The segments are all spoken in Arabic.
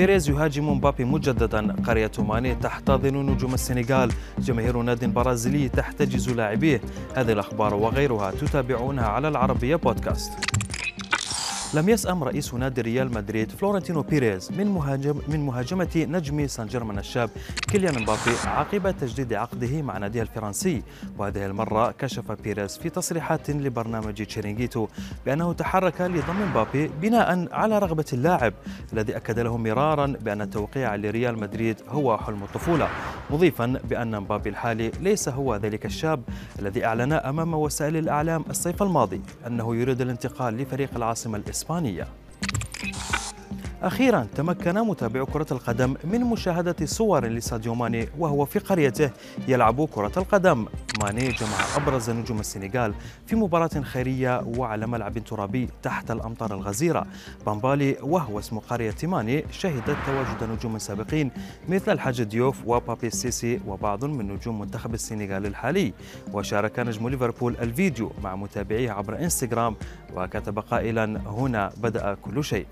بيريز يهاجم مبابي مجددا. قرية ماني تحتضن نجوم السنغال. جماهير ناد برازيلي تحتجز لاعبيه. هذه الأخبار وغيرها تتابعونها على العربية بودكاست. لم يسأم رئيس نادي ريال مدريد فلورنتينو بيريز من مهاجم من مهاجمة نجم سان جيرمان الشاب كيليان مبابي عقب تجديد عقده مع ناديه الفرنسي. وهذه المرة كشف بيريز في تصريحات لبرنامج تشيرينغيتو بأنه تحرك لضم مبابي بناء على رغبة اللاعب الذي أكد له مرارا بأن التوقيع لريال مدريد هو حلم الطفولة. مضيفا بأن مبابي الحالي ليس هو ذلك الشاب الذي أعلن أمام وسائل الإعلام الصيف الماضي أنه يريد الانتقال لفريق العاصمة الإسبانية. أخيرا تمكن متابعو كرة القدم من مشاهدة صور لساديو ماني وهو في قريته يلعب كرة القدم. ماني جمع أبرز نجوم السنغال في مباراة خيرية وعلى ملعب ترابي تحت الأمطار الغزيرة. بامبالي وهو اسم قرية ماني شهدت تواجد نجوم سابقين مثل الحاج ديوف وبابي السيسي وبعض من نجوم منتخب السنغال الحالي. وشارك نجم ليفربول الفيديو مع متابعيه عبر إنستغرام وكتب قائلا هنا بدأ كل شيء.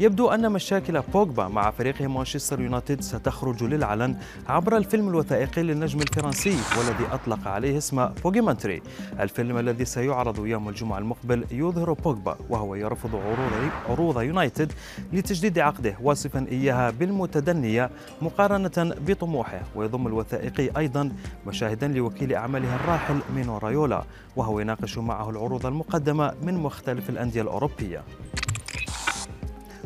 يبدو أن مشاكل بوجبا مع فريقه مانشستر يونايتد ستخرج للعلن عبر الفيلم الوثائقي للنجم الفرنسي والذي أطلق عليه اسم بوجيمانتري الفيلم الذي سيعرض يوم الجمعة المقبل يظهر بوجبا وهو يرفض عروض عروض يونايتد لتجديد عقده واصفا إياها بالمتدنية مقارنة بطموحه. ويضم الوثائقي أيضا مشاهدا لوكيل أعماله الراحل مينو رايولا وهو يناقش معه العروض المقدمة من مختلف الأندية الأوروبية.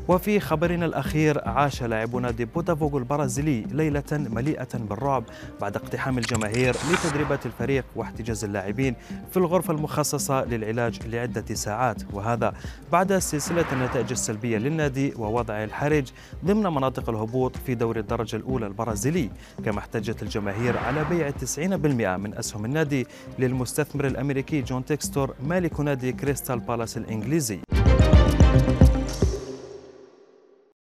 وفي خبرنا الأخير عاش لاعبو نادي بوتافوغو البرازيلي ليلة مليئة بالرعب بعد اقتحام الجماهير لتدريبات الفريق واحتجاز اللاعبين في الغرفة المخصصة للعلاج لعدة ساعات. وهذا بعد سلسلة النتائج السلبية للنادي ووضعه الحرج ضمن مناطق الهبوط في دوري الدرجة الأولى البرازيلي. كما احتجت الجماهير على بيع 90% من أسهم النادي للمستثمر الأمريكي جون تيكستور مالك نادي كريستال بالاس الإنجليزي.